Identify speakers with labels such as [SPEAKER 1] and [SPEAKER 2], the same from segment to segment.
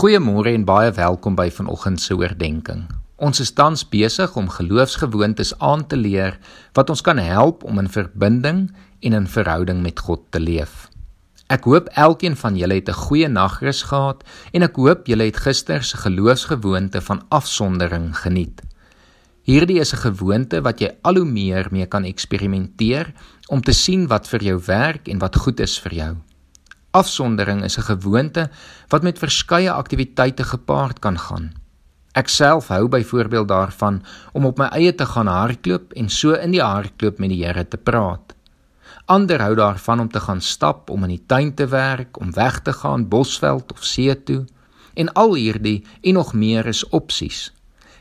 [SPEAKER 1] Goeiemôre en baie welkom by vanoggend se oordeenking. Ons is tans besig om geloofsgewoontes aan te leer wat ons kan help om in verbinding en in verhouding met God te leef. Ek hoop elkeen van julle het 'n goeie nagrus gehad en ek hoop julle het gister se geloofsgewoonte van afsondering geniet. Hierdie is 'n gewoonte wat jy al hoe meer mee kan eksperimenteer om te sien wat vir jou werk en wat goed is vir jou. Afsondering is 'n gewoonte wat met verskeie aktiwiteite gepaard kan gaan. Ek self hou byvoorbeeld daarvan om op my eie te gaan hardloop en so in die hardloop met die Here te praat. Ander hou daarvan om te gaan stap, om in die tuin te werk, om weg te gaan bosveld of see toe. En al hierdie en nog meer is opsies.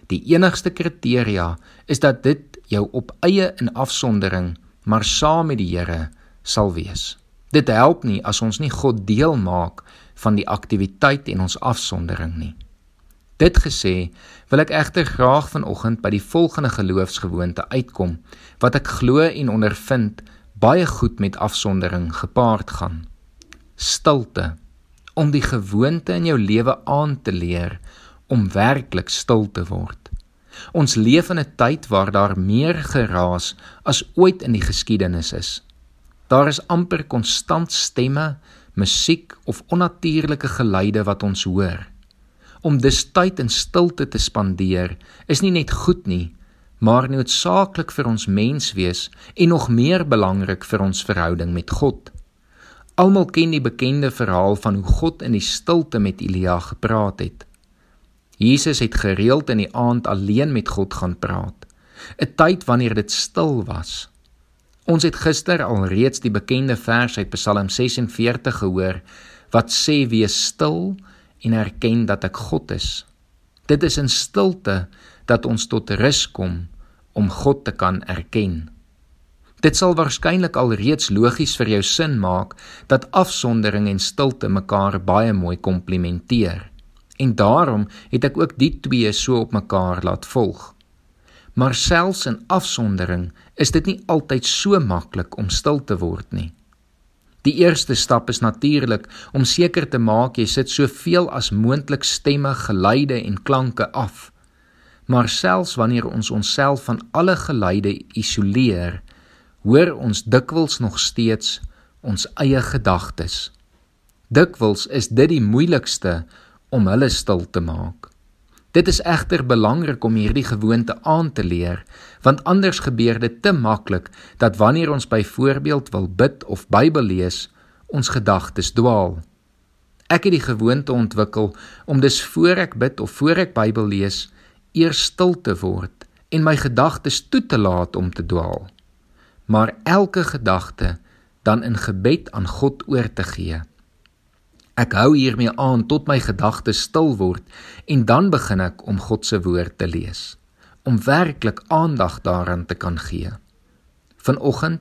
[SPEAKER 1] Die enigste kriteria is dat dit jou op eie in afsondering, maar saam met die Here sal wees. Dit help nie as ons nie God deel maak van die aktiwiteit en ons afsondering nie. Dit gesê, wil ek egter graag vanoggend by die volgende geloofsgewoonte uitkom wat ek glo en ondervind baie goed met afsondering gepaard gaan. Stilte om die gewoonte in jou lewe aan te leer om werklik stil te word. Ons leef in 'n tyd waar daar meer geraas as ooit in die geskiedenis is. Daar is amper konstant stemme, musiek of onnatuurlike geluide wat ons hoor. Om dus tyd in stilte te spandeer is nie net goed nie, maar noodsaaklik vir ons menswees en nog meer belangrik vir ons verhouding met God. Almal ken die bekende verhaal van hoe God in die stilte met Elia gepraat het. Jesus het gereeld in die aand alleen met God gaan praat, 'n tyd wanneer dit stil was. Ons het gister al reeds die bekende vers uit Psalm 46 gehoor wat sê wees stil en erken dat ek God is. Dit is in stilte dat ons tot rus kom om God te kan erken. Dit sal waarskynlik al reeds logies vir jou sin maak dat afsondering en stilte mekaar baie mooi komplementeer. En daarom het ek ook die twee so op mekaar laat volg. Maar selfs in afsondering is dit nie altyd so maklik om stil te word nie. Die eerste stap is natuurlik om seker te maak jy sit soveel as moontlik stemme, geluide en klanke af. Maar selfs wanneer ons onsself van alle geluide isoleer, hoor ons dikwels nog steeds ons eie gedagtes. Dikwels is dit die moeilikste om hulle stil te maak. Dit is egter belangrik om hierdie gewoonte aan te leer, want anders gebeur dit te maklik dat wanneer ons byvoorbeeld wil bid of Bybel lees, ons gedagtes dwaal. Ek het die gewoonte ontwikkel om dus voor ek bid of voor ek Bybel lees, eers stil te word en my gedagtes toe te laat om te dwaal. Maar elke gedagte dan in gebed aan God oor te gee. Ek hou hiermee aan tot my gedagtes stil word en dan begin ek om God se woord te lees, om werklik aandag daaraan te kan gee. Vanoggend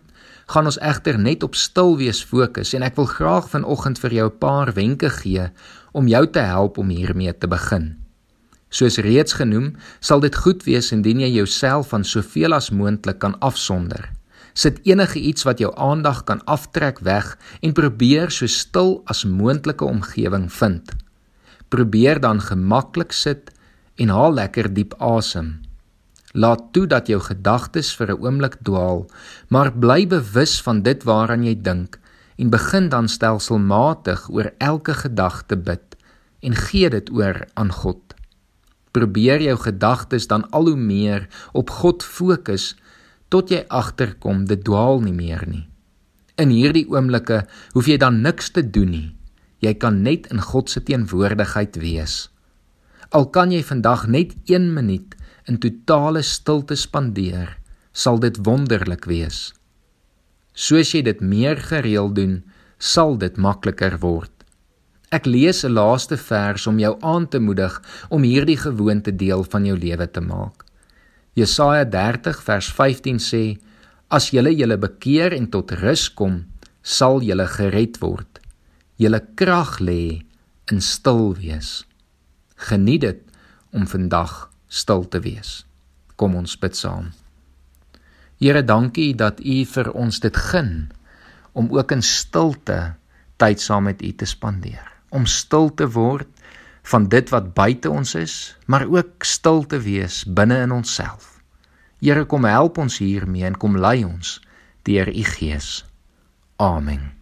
[SPEAKER 1] gaan ons egter net op stil wees fokus en ek wil graag vanoggend vir jou 'n paar wenke gee om jou te help om hiermee te begin. Soos reeds genoem, sal dit goed wees indien jy jouself van soveel as moontlik kan afsonder sit enige iets wat jou aandag kan aftrek weg en probeer so stil as moontlike omgewing vind. Probeer dan gemaklik sit en haal lekker diep asem. Laat toe dat jou gedagtes vir 'n oomblik dwaal, maar bly bewus van dit waaraan jy dink en begin dan stelselmatig oor elke gedagte bid en gee dit oor aan God. Probeer jou gedagtes dan al hoe meer op God fokus tot jy agterkom dit dwaal nie meer nie. In hierdie oomblikke hoef jy dan niks te doen nie. Jy kan net in God se teenwoordigheid wees. Al kan jy vandag net 1 minuut in totale stilte spandeer, sal dit wonderlik wees. Soos jy dit meer gereeld doen, sal dit makliker word. Ek lees 'n laaste vers om jou aan te moedig om hierdie gewoonte deel van jou lewe te maak. Jesaja 30 vers 15 sê: As julle julle bekeer en tot rus kom, sal julle gered word. Julle krag lê in stil wees. Geniet dit om vandag stil te wees. Kom ons bid saam. Here, dankie dat U vir ons dit gun om ook in stilte tyd saam met U te spandeer. Om stil te word van dit wat buite ons is, maar ook stil te wees binne in onsself. Here kom help ons hiermee en kom lei ons deur u Gees. Amen.